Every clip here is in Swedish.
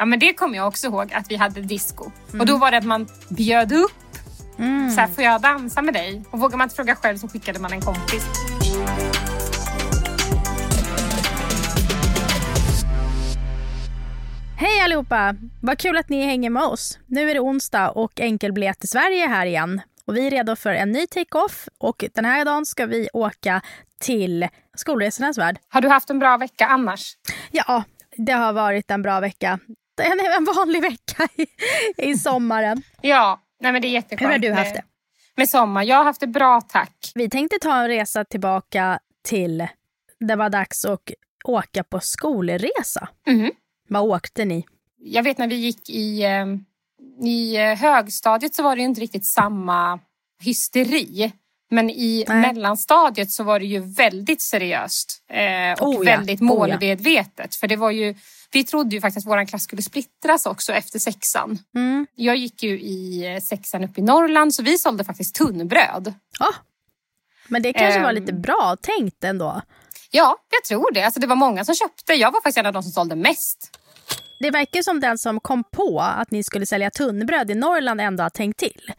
Ja men det kommer jag också ihåg att vi hade disco. Och då var det att man bjöd upp. Så här, får jag dansa med dig? Och vågar man inte fråga själv så skickade man en kompis. Hej allihopa! Vad kul att ni hänger med oss. Nu är det onsdag och enkelbiljett till Sverige är här igen. Och vi är redo för en ny take-off och den här dagen ska vi åka till Skolresornas värld. Har du haft en bra vecka annars? Ja, det har varit en bra vecka. Är en vanlig vecka i, i sommaren. Ja, nej men det är jätteskönt. Hur har du haft det? Med sommar. Jag har haft det bra tack. Vi tänkte ta en resa tillbaka till det var dags att åka på skolresa. Mhm. Vad åkte ni? Jag vet när vi gick i, eh, i eh, högstadiet så var det inte riktigt samma hysteri. Men i Nej. mellanstadiet så var det ju väldigt seriöst eh, och Oh ja, väldigt oh ja. målmedvetet. För det var ju, vi trodde ju faktiskt att vår klass skulle splittras också efter sexan. Mm. Jag gick ju i eh, sexan uppe i Norrland så vi sålde faktiskt tunnbröd. Ja. Men det kanske var Ehm. lite bra tänkt ändå. Ja, jag tror det. Alltså, det var många som köpte. Jag var faktiskt en av de som sålde mest. Det verkar som den som kom på att ni skulle sälja tunnbröd i Norrland ändå har tänkt till.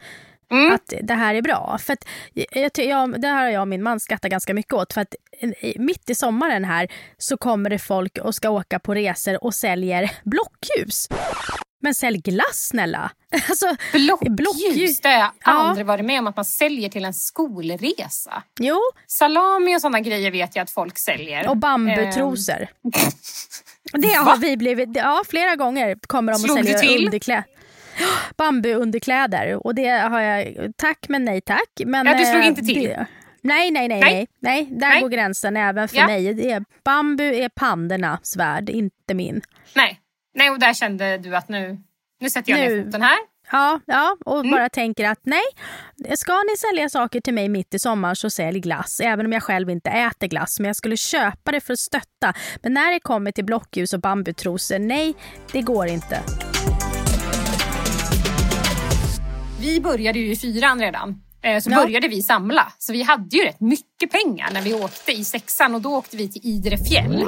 Mm. Att det här är bra. För att, jag, ty- jag, det här har jag och min man skrattat ganska mycket åt. För att eh, mitt i sommaren här så kommer det folk och ska åka på resor och säljer blockljus. Men sälj glass snälla! Alltså, Blockljus, Blockljus. det har jag Ja. aldrig varit med om att man säljer till en skolresa. jo, Salami och sådana grejer vet jag att folk säljer. och bambutrosor. Det har vi blivit, ja flera gånger kommer de Slog säljer till? underkläder. Bambuunderkläder och det har jag, tack men nej tack. Men, Ja, du slog eh, inte till? Det, nej, nej, nej, Nej. nej, nej. Där Nej. går gränsen även för Ja. mig. Det är, bambu är pandernas värld, inte min. Nej. Nej, och där kände du att nu, nu sätter jag Nu. ner foten här. Ja, ja och Mm. bara tänker att nej, ska ni sälja saker till mig mitt i sommar så sälj glass. Även om jag själv inte äter glass, men jag skulle köpa det för att stötta. Men när det kommer till blockljus och bambutrosor, nej, det går inte. Vi började ju i fyran redan. Eh, Så Ja. började vi samla. Så vi hade ju rätt mycket pengar när vi åkte i sexan och då åkte vi till Idre fjäll.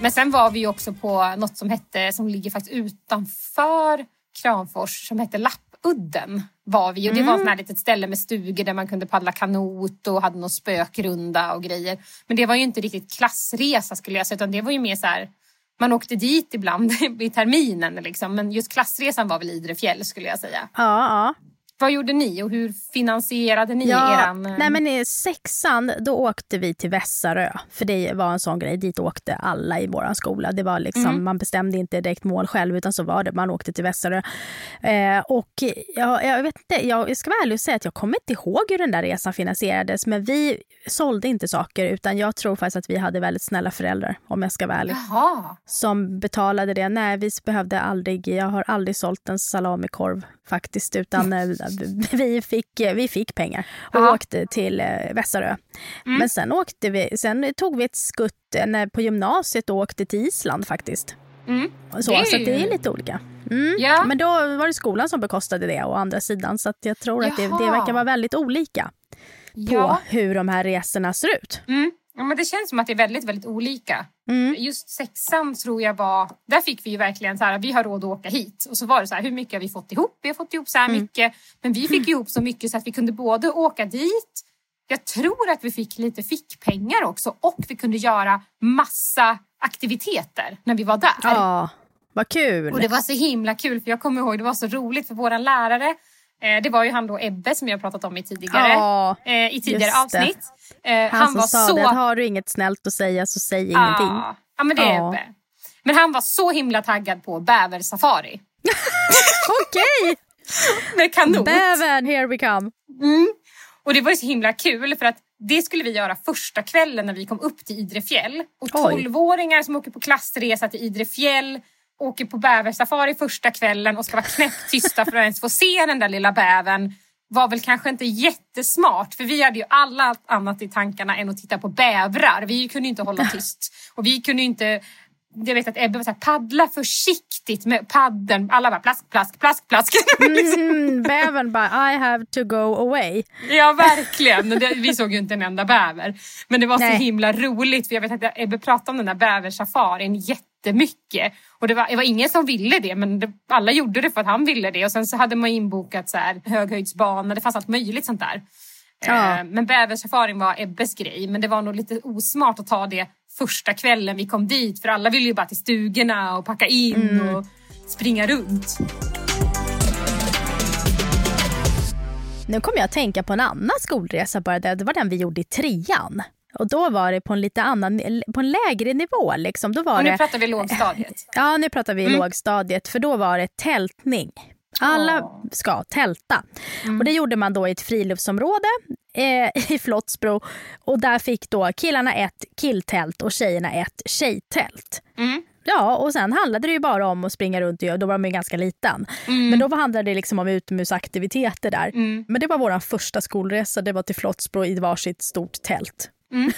Men sen var vi också på något som hette, som ligger faktiskt utanför Kramfors, som hette Lappudden. Var vi och det var ett sånt här litet ställe med stugor där man kunde paddla kanot och hade någon spökrunda och grejer. Men det var ju inte riktigt klassresa skulle jag säga utan det var ju mer så här man åkte dit ibland i terminen liksom. Men just klassresan var väl Idre fjäll skulle jag säga. Ja, ja. Vad gjorde ni och hur finansierade ni Ja, eran... eh, nej men i sexan då åkte vi till Vässarö. För det var en sån grej, dit åkte alla i vår skola. Det var liksom, Mm. Man bestämde inte direkt mål själv utan så var det, man åkte till Vässarö. Eh, och ja, jag vet inte, jag, jag ska vara ärlig och säga att jag kommer inte ihåg hur den där resan finansierades. Men vi sålde inte saker utan jag tror faktiskt att vi hade väldigt snälla föräldrar om jag ska vara ärlig. Jaha. Som betalade det. Nej, vi behövde aldrig, jag har aldrig sålt en salamikorv faktiskt utan eh, vi fick, vi fick pengar och Ja. åkte till eh, Vässarö. Men sen, åkte vi, sen tog vi ett skutt eh, när- på gymnasiet och åkte till Island faktiskt. Mm. Så, Det är så det är lite olika. Mm. Ja. Men då var det skolan som bekostade det å andra sidan så att jag tror att det, det Jaha. verkar vara väldigt olika på Ja. hur de här resorna ser ut. Mm. Ja, men det känns som att det är väldigt, väldigt olika. Mm. Just sexan tror jag var, där fick vi ju verkligen så här, vi har råd att åka hit. Och så var det så här, hur mycket har vi fått ihop? Vi har fått ihop så här Mm. mycket. Men vi fick ihop så mycket så att vi kunde både åka dit, jag tror att vi fick lite fickpengar också och vi kunde göra massa aktiviteter när vi var där. Ja, vad kul. Och det var så himla kul för jag kommer ihåg det var så roligt för våran lärare. Eh, det var ju han då Ebbe som jag pratat om i tidigare, eh, i tidigare avsnitt. Eh, Han, han som var sa så... det, att har du inget snällt att säga så säg ingenting. Ja, men det är Ja. Ebbe. Men han var så himla taggad på bäversafari. Okej, Med kanot. bävern, here we come. Mm. Och det var ju så himla kul för att det skulle vi göra första kvällen när vi kom upp till Idre fjäll. Och Oj. 12-åringar som åker på klassresa till Idre fjäll åker på bäversafari första kvällen och ska vara knäpptysta för att ens få se den där lilla bävern var väl kanske inte jättesmart för vi hade ju alla annat i tankarna än att titta på bävrar. Vi kunde inte hålla tyst och vi kunde inte jag vet att Ebbe var såhär, paddla försiktigt med paddeln. Alla bara plask, plask, plask, plask. Mm, bävern bara I have to go away. Ja verkligen. Vi såg ju inte en enda bäver. Men det var Nej. så himla roligt för jag vet att Ebbe pratade om den där bäversafarin jättemycket. Och det var, det var ingen som ville det men det, alla gjorde det för att han ville det. Och sen så hade man inbokat så här, höghöjdsbana, det fanns allt möjligt sånt där. Ja. Eh, Men bäversafarin var Ebbes grej. Men det var nog lite osmart att ta det första kvällen vi kom dit. För alla ville ju bara till stugorna och packa in och springa runt. Nu kommer jag att tänka på en annan skolresa bara. Det var den vi gjorde i trean. Och då var det på en lite annan, på en lägre nivå liksom. Då var Och nu det, pratar vi lågstadiet. ja nu pratar vi Mm. lågstadiet för då var det tältning. Alla Åh. ska tälta. Mm. Och det gjorde man då i ett friluftsområde eh, i Flottsbro. Och där fick då killarna ett killtält och tjejerna ett tjejtält. Mm. Ja, och sen handlade det ju bara om att springa runt. och- Då var man ju ganska liten. Mm. Men då handlade det liksom om utomhusaktiviteter där. Mm. Men det var vår första skolresa. Det var till Flottsbro i varsitt stort tält. Mm.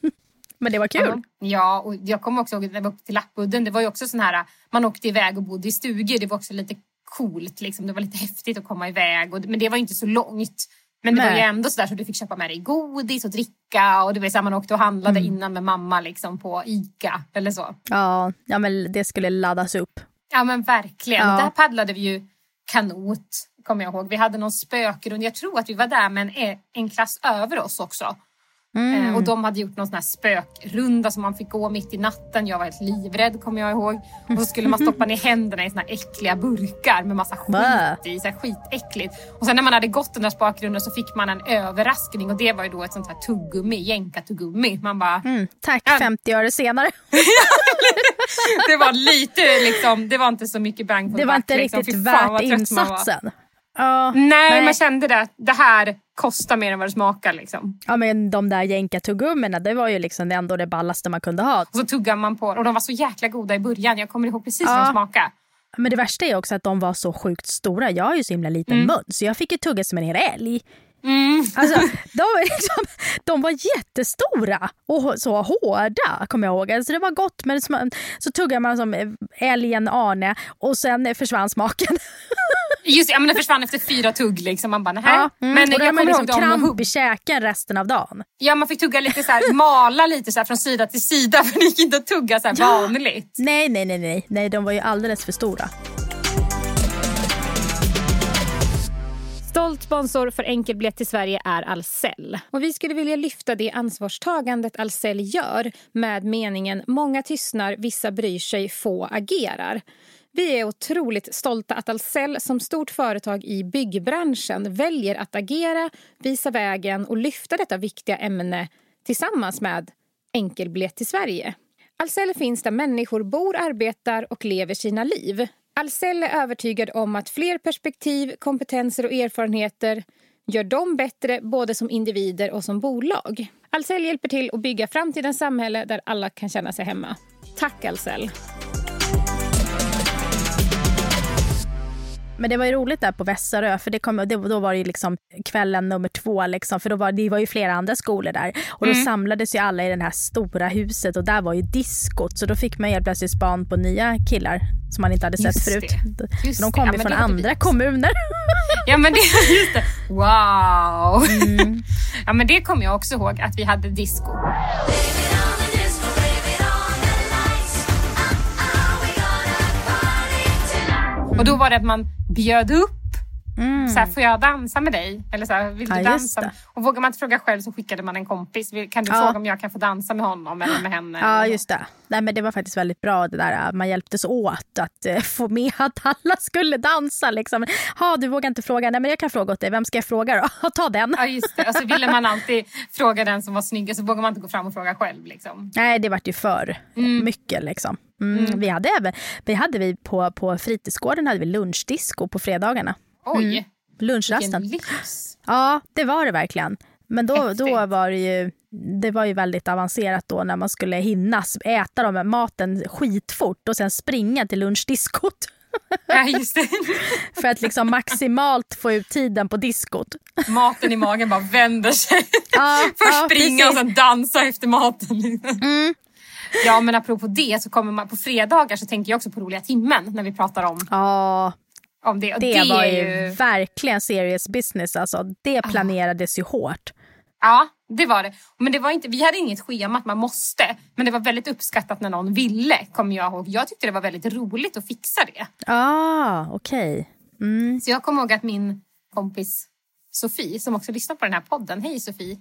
Men det var kul. Ja. Och jag kommer också ihåg när vi åkte till Lappudden. Det var ju också sån här, man åkte iväg och bodde i stugor. Det var också lite coolt liksom. Det var lite häftigt att komma iväg. Och, men det var ju inte så långt. Men det var ju Nej. ändå sådär så du fick köpa med dig godis och dricka. Och det var så här, man åkte och handlade Mm. innan med mamma liksom på Ica eller så. Ja, ja, men det skulle laddas upp. Ja men verkligen. Ja. Där paddlade vi ju kanot, kommer jag ihåg. Vi hade någon spökrunda. Jag tror att vi var där med en, en klass över oss också. Mm. Eh, och de hade gjort någon sån här spökrunda som man fick gå mitt i natten. Jag var helt livrädd kommer jag ihåg. Och så skulle man stoppa ner händerna i såna här äckliga burkar med massa skit i. Så här skitäckligt. Och sen när man hade gått den där spökrundan så fick man en överraskning och det var ju då ett sånt här tuggummi, jänkartuggummi. Man bara, Mm, tack, Ja. 50 öre senare. det var lite liksom, det var inte så mycket bang på Det var buck, inte liksom. riktigt vad värt insatsen. Ja, Nej, Nej. man kände det. att Det här kostar mer än vad det smakar liksom. ja, men de där jänkartuggummina, det var ju liksom det ändå det ballaste man kunde ha. Och så tuggar man på och de var så jäkla goda i början. Jag kommer ihåg precis hur Ja. de smakade. Men det värsta är också att de var så sjukt stora. Jag har ju så himla liten Mm. mun så jag fick ju tugga som en hel älg. Mm. Alltså, de, var liksom, de var jättestora och så hårda, kommer jag ihåg. Alltså, det var gott, men sma- så tuggade man som älgen Arne och sen försvann smaken. Just det, ja, men det försvann efter fyra tugg liksom. Man bara, nähä. Ja, mm. Men och jag kommer liksom ihåg kramp i käken resten av dagen. Ja, man fick tugga lite så här, mala lite så här från sida till sida för det gick inte att tugga så här Ja. vanligt. Nej, nej, nej, nej, nej, de var ju alldeles för stora. Stolt sponsor för enkelbiljett till Sverige är Ahlsell. Och vi skulle vilja lyfta det ansvarstagandet Ahlsell gör med meningen “Många tystnar, vissa bryr sig, få agerar”. Vi är otroligt stolta att Ahlsell som stort företag i byggbranschen väljer att agera, visa vägen och lyfta detta viktiga ämne tillsammans med enkelbiljett till Sverige. Ahlsell finns där människor bor, arbetar och lever sina liv. Ahlsell är övertygad om att fler perspektiv, kompetenser och erfarenheter gör dem bättre både som individer och som bolag. Ahlsell hjälper till att bygga framtidens samhälle där alla kan känna sig hemma. Tack Ahlsell! Men det var ju roligt där på Vässarö, för det kom, det, då var det ju liksom kvällen nummer två. Liksom, för då var, det var ju flera andra skolor där. Och då samlades ju alla i det här stora huset och där var ju diskot. Så då fick man helt plötsligt span på nya killar som man inte hade sett Just förut. det. Just de kom Ja, ju men från andra kommuner. Ja men det, just det. Wow! Ja men det kommer jag också ihåg att vi hade disco. Och då var det att man bjöd upp så här, får jag dansa med dig? Eller så här, vill du Ja, dansa? Och vågar man inte fråga själv så skickade man en kompis. Kan du Ja. fråga om jag kan få dansa med honom eller med henne? Ja, just det. Nej, men det var faktiskt väldigt bra det där. Man hjälptes åt att eh, få med att alla skulle dansa. Liksom. Ha, du vågar inte fråga. Nej, men jag kan fråga åt dig. Vem ska jag fråga då? Ta den. Ja just det. Och så ville man alltid fråga den som var snyggast så vågar man inte gå fram och fråga själv. Liksom. Nej, det vart ju för mycket. Liksom. Mm. Vi hade även, vi hade vi på, på fritidsgården hade vi lunchdisco på fredagarna. Oj, Mm. Lunchrasten. lyx. Ja, det var det verkligen. Men då, Häftigt. då var det ju det var ju väldigt avancerat då när man skulle hinna äta de maten skitfort och sen springa till lunchdiskot. Ja, just det. För att liksom maximalt få ut tiden på diskot. Maten i magen bara vänder sig. Ja, Först ja, springa och precis. sen dansa efter maten. liksom. Ja men apropå det så kommer man på fredagar så tänker jag också på roliga timmen när vi pratar om, Ja, om det. Och det, det var ju verkligen serious business. Alltså. Det planerades ju hårt. Ja, det var det. Men det var inte, vi hade inget schema att man måste. Men det var väldigt uppskattat när någon ville, kommer jag ihåg. Jag tyckte det var väldigt roligt att fixa det. Ah, okej. Mm. Så jag kommer ihåg att min kompis Sofie, som också lyssnar på den här podden, hej Sofie.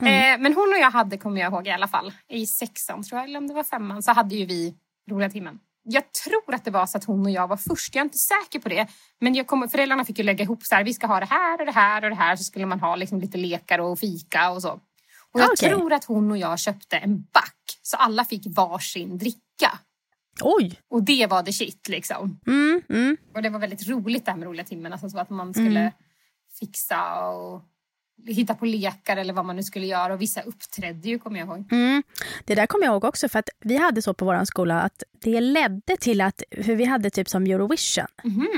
Eh, men hon och jag hade, kommer jag ihåg i alla fall, i sexan tror jag, eller om det var femman, så hade ju vi roliga timmen. Jag tror att det var så att hon och jag var först, jag är inte säker på det. Men jag kommer, föräldrarna fick ju lägga ihop så här, vi ska ha det här och det här och det här. Så skulle man ha liksom lite lekar och fika och så. Och jag Okej. tror att hon och jag köpte en back, så alla fick varsin dricka. Oj! Och det var the shit liksom. Mm, mm. Och det var väldigt roligt det här med roliga timmen. Alltså så att man skulle fixa och hitta på lekar eller vad man nu skulle göra. Och vissa uppträdde ju kommer jag ihåg. Mm. Det där kommer jag ihåg också för att vi hade så på vår skola att det ledde till att hur vi hade typ som Eurovision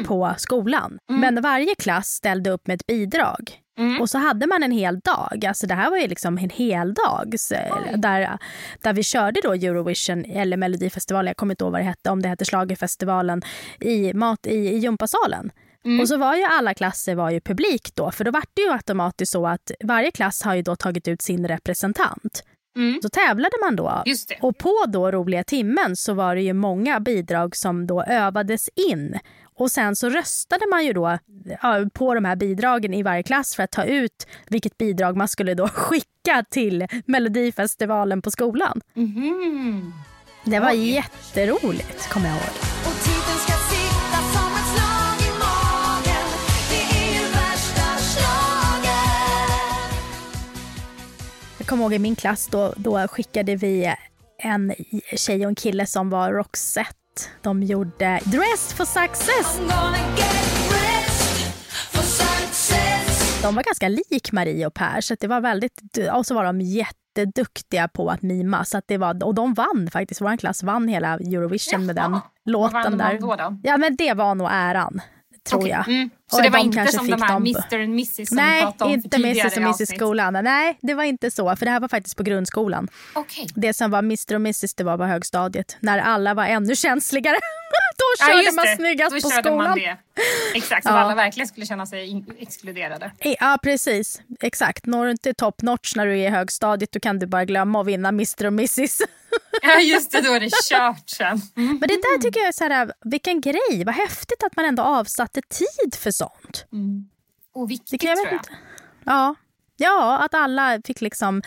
på skolan. Men varje klass ställde upp med ett bidrag. Mm. Och så hade man en hel dag. Alltså det här var ju liksom en hel dag där, där vi körde då Eurovision eller Melodifestivalen. Jag kommer inte ihåg vad det hette, om det hette Schlagerfestivalen i, mat, i, i gympasalen. Och så var ju alla klasser var ju publik då, för då var det ju automatiskt så att varje klass har ju då tagit ut sin representant. Mm. Så tävlade man då. Och på då roliga timmen så var det ju många bidrag som då övades in. Och sen så röstade man ju då på de här bidragen i varje klass för att ta ut vilket bidrag man skulle då skicka till Melodifestivalen på skolan. Mhm. Det var jätteroligt, kommer jag ihåg. Kommer ihåg i min klass då, då skickade vi en tjej och en kille som var Roxette. De gjorde Dressed for success. For success De var ganska lik Marie och Per, så det var väldigt, och så var de jätteduktiga på att mima. Så att det var, och de vann faktiskt, vår klass vann hela Eurovision med den Jaha. Vad låten vann där. då, då? Ja men det var nog äran, tror Okej. jag. Mm. Så Och det var de inte som de här Mr och Mrs som Nej, pratade om inte för Mrs och Mrs skolan. Nej, det var inte så. För det här var faktiskt på grundskolan. Okej. Det som var Mr och Mrs det var på högstadiet. När alla var ännu känsligare. Då Ja, körde just man snyggast Då på skolan. Exakt, så Ja. alla verkligen skulle känna sig exkluderade. Ja, precis. Exakt. Når du inte top notch när du är i högstadiet då kan du bara glömma att vinna Mr och Mrs. Ja just det, då är det kört sen. Mm. Men det där tycker jag är så här, vilken grej. Vad häftigt att man ändå avsatte tid för sånt. Och Det viktigt jag tror jag. inte. Ja. ja, att alla fick liksom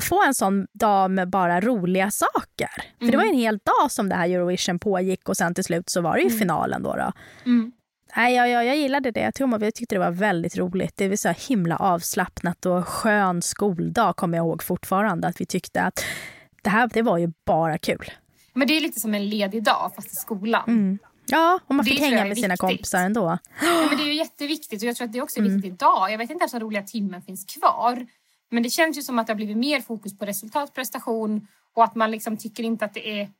få en sån dag med bara roliga saker. För det var en hel dag som det här Eurovision pågick och sen till slut så var det ju finalen då. då. Mm. Nej, jag, jag, jag gillade det. Tror, jag tyckte det var väldigt roligt. Det var så himla avslappnat och skön skoldag kommer jag ihåg fortfarande. Att vi tyckte att det här det var ju bara kul. Men det är lite som en ledig dag fast i skolan. Mm. Ja, och man fick hänga är med sina kompisar ändå. Ja, men det är ju jätteviktigt och jag tror att det också är Mm. viktigt idag. Jag vet inte ens om roliga timmen finns kvar. Men det känns ju som att det har blivit mer fokus på resultat, prestation och att man liksom tycker inte att det är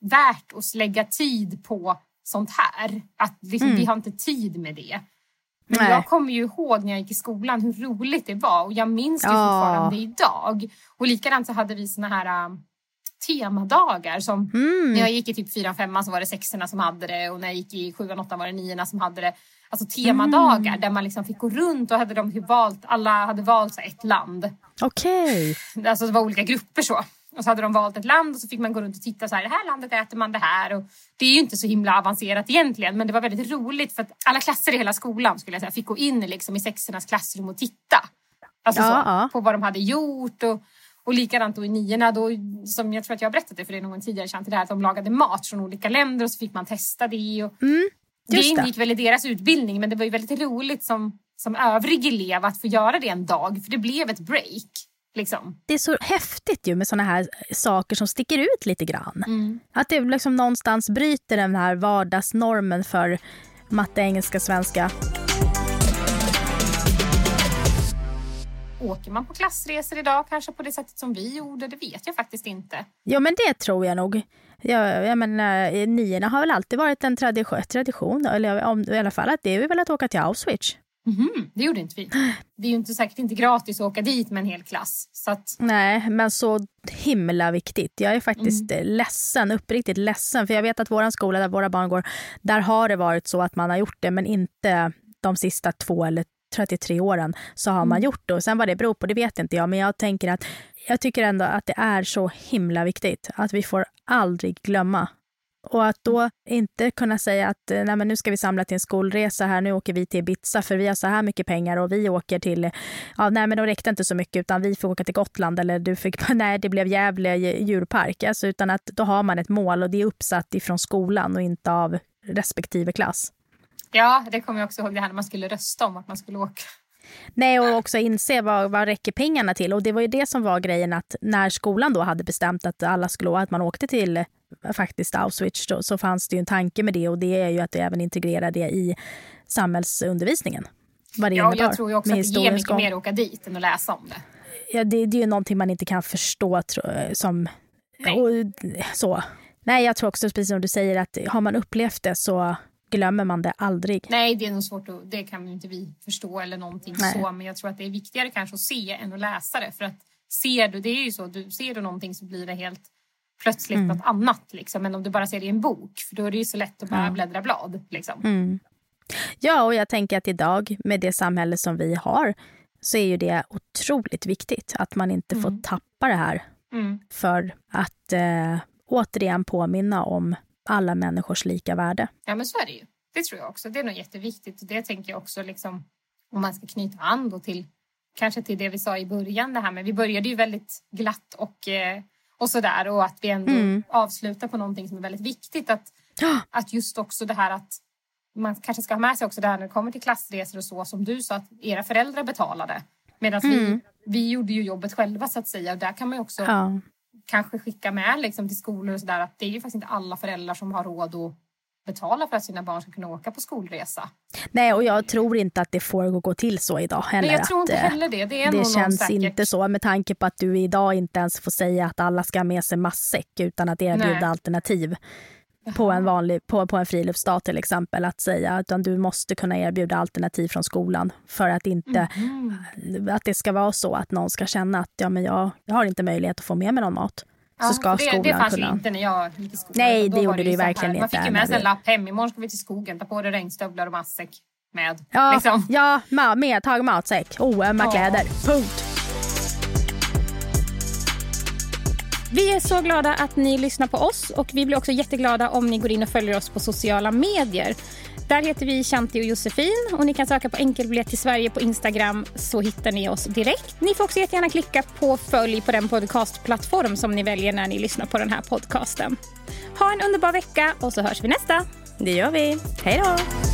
värt att lägga tid på sånt här. Att liksom, vi har inte tid med det. Men. Nej. jag kommer ju ihåg när jag gick i skolan hur roligt det var och jag minns det Ja. fortfarande idag. Och likadant så hade vi såna här um, temadagar som Mm. när jag gick i typ 4 5 så var det sexorna som hade det och när jag gick i 7 8 var det niorna som hade det. Alltså temadagar Mm. där man liksom fick gå runt och hade de valt, alla hade valt ett land. Okej. Alltså det var olika grupper så. Och så hade de valt ett land och så fick man gå runt och titta så här, det här landet äter man det här. Och det är ju inte så himla avancerat egentligen men det var väldigt roligt för att alla klasser i hela skolan skulle jag säga fick gå in liksom, i sexornas klassrum och titta. Alltså Ja, så, ja. på vad de hade gjort och, och likadant då i niorna då, som jag tror att jag har berättat det för det någon tidigare känt det här att de lagade mat från olika länder och så fick man testa det. Och, Mm, det. ingick väl i deras utbildning men det var ju väldigt roligt som, som övrig elev att få göra det en dag för det blev ett break. Liksom. Det är så häftigt ju med såna här saker som sticker ut lite grann. Mm. Att det liksom någonstans bryter den här vardagsnormen för matte, engelska, svenska. Åker man på klassresor idag kanske på det sättet som vi gjorde? Det vet jag faktiskt inte. Ja, men det tror jag nog. Jag, jag menar, niorna har väl alltid varit en tradition, tradition eller om, i alla fall att det är väl att åka till Auschwitz. Mhm, det gjorde inte vi. Det är ju inte säkert inte gratis att åka dit med en hel klass. Så att, Nej, men så himla viktigt. Jag är faktiskt mm. ledsen, uppriktigt ledsen. För jag vet att vår skola där våra barn går, där har det varit så att man har gjort det, men inte de sista två eller 33 åren så har man Mm. gjort det. Och sen vad det beror på, det vet inte jag. Men jag tänker att jag tycker ändå att det är så himla viktigt att vi får aldrig glömma. Och att då inte kunna säga att eh, Nej, men nu ska vi samla till en skolresa här, nu åker vi till Ibiza för vi har så här mycket pengar och vi åker till, ja nej men de räckte inte så mycket utan vi får åka till Gotland eller du fick, nej det blev Gävle djurpark. Alltså, utan att då har man ett mål och det är uppsatt ifrån skolan och inte av respektive klass. ja, det kommer jag också ihåg det här när man skulle rösta om att man skulle åka. Nej, och också inse vad, vad räcker pengarna till. Och det var ju det som var grejen att när skolan då hade bestämt att alla skulle att man åkte till faktiskt Auschwitz då, så fanns det ju en tanke med det och det är ju att även integrera det i samhällsundervisningen. Vad det Ja, jag tror ju också att det ger mycket mer att åka dit än att läsa om det. Ja, det, det är ju någonting man inte kan förstå tro, som... Nej. Och, så. Nej, jag tror också precis som du säger att har man upplevt det så glömmer man det aldrig. Nej, det är nog svårt att, det kan inte vi förstå eller någonting Nej. så. Men jag tror att det är viktigare kanske att se än att läsa det. För att ser du, det är ju så, du ser du någonting så blir det helt plötsligt Mm. något annat liksom. Men om du bara ser det i en bok, för då är det ju så lätt att bara Ja. bläddra blad liksom. Mm. Ja, och jag tänker att idag med det samhälle som vi har så är ju det otroligt viktigt att man inte får Mm. tappa det här Mm. för att eh, återigen påminna om alla människors lika värde. Ja, men så är det ju. Det tror jag också. Det är nog jätteviktigt. Och det tänker jag också liksom, om man ska knyta an till kanske till det vi sa i början. Det här med, vi började ju väldigt glatt och, eh, och sådär och att vi ändå Mm. avslutar på någonting som är väldigt viktigt. Att, att just också det här att man kanske ska ha med sig också det här när det kommer till klassresor och så som du sa att era föräldrar betalade. Medan vi, Mm. vi gjorde ju jobbet själva så att säga och där kan man ju också Ja. kanske skicka med liksom, till skolor och sådär att det är ju faktiskt inte alla föräldrar som har råd att betala för att sina barn ska kunna åka på skolresa. Nej, och jag tror inte att det får gå till så idag heller. Men jag tror inte eh, heller det. Det är det känns säkert. inte så med tanke på att du idag inte ens får säga att alla ska ha med sig matsäck utan att erbjuda Nej. alternativ på en, vanlig, på, på en friluftsdag till exempel. Att säga utan du måste kunna erbjuda alternativ från skolan för att inte Mm. att det ska vara så att någon ska känna att ja, men jag, jag har inte möjlighet att få med mig någon mat. Ja, så ska det, skolan det fanns kunna... ju inte när jag gick i skolan. Nej, det gjorde det ju verkligen Man inte fick ju med sig en lapp hem. Imorgon ska vi till skogen. Ta på dig regnstövlar och matsäck med. Ja, Liksom. ja ma- med tag matsäck, oömma Ja. kläder, punkt. Vi är så glada att ni lyssnar på oss och vi blir också jätteglada om ni går in och följer oss på sociala medier. Där heter vi Shanti och Josefin och ni kan söka på enkelbiljett till Sverige på Instagram så hittar ni oss direkt. Ni får också jättegärna klicka på följ på den podcastplattform som ni väljer när ni lyssnar på den här podcasten. Ha en underbar vecka och så hörs vi nästa. Det gör vi. Hej då!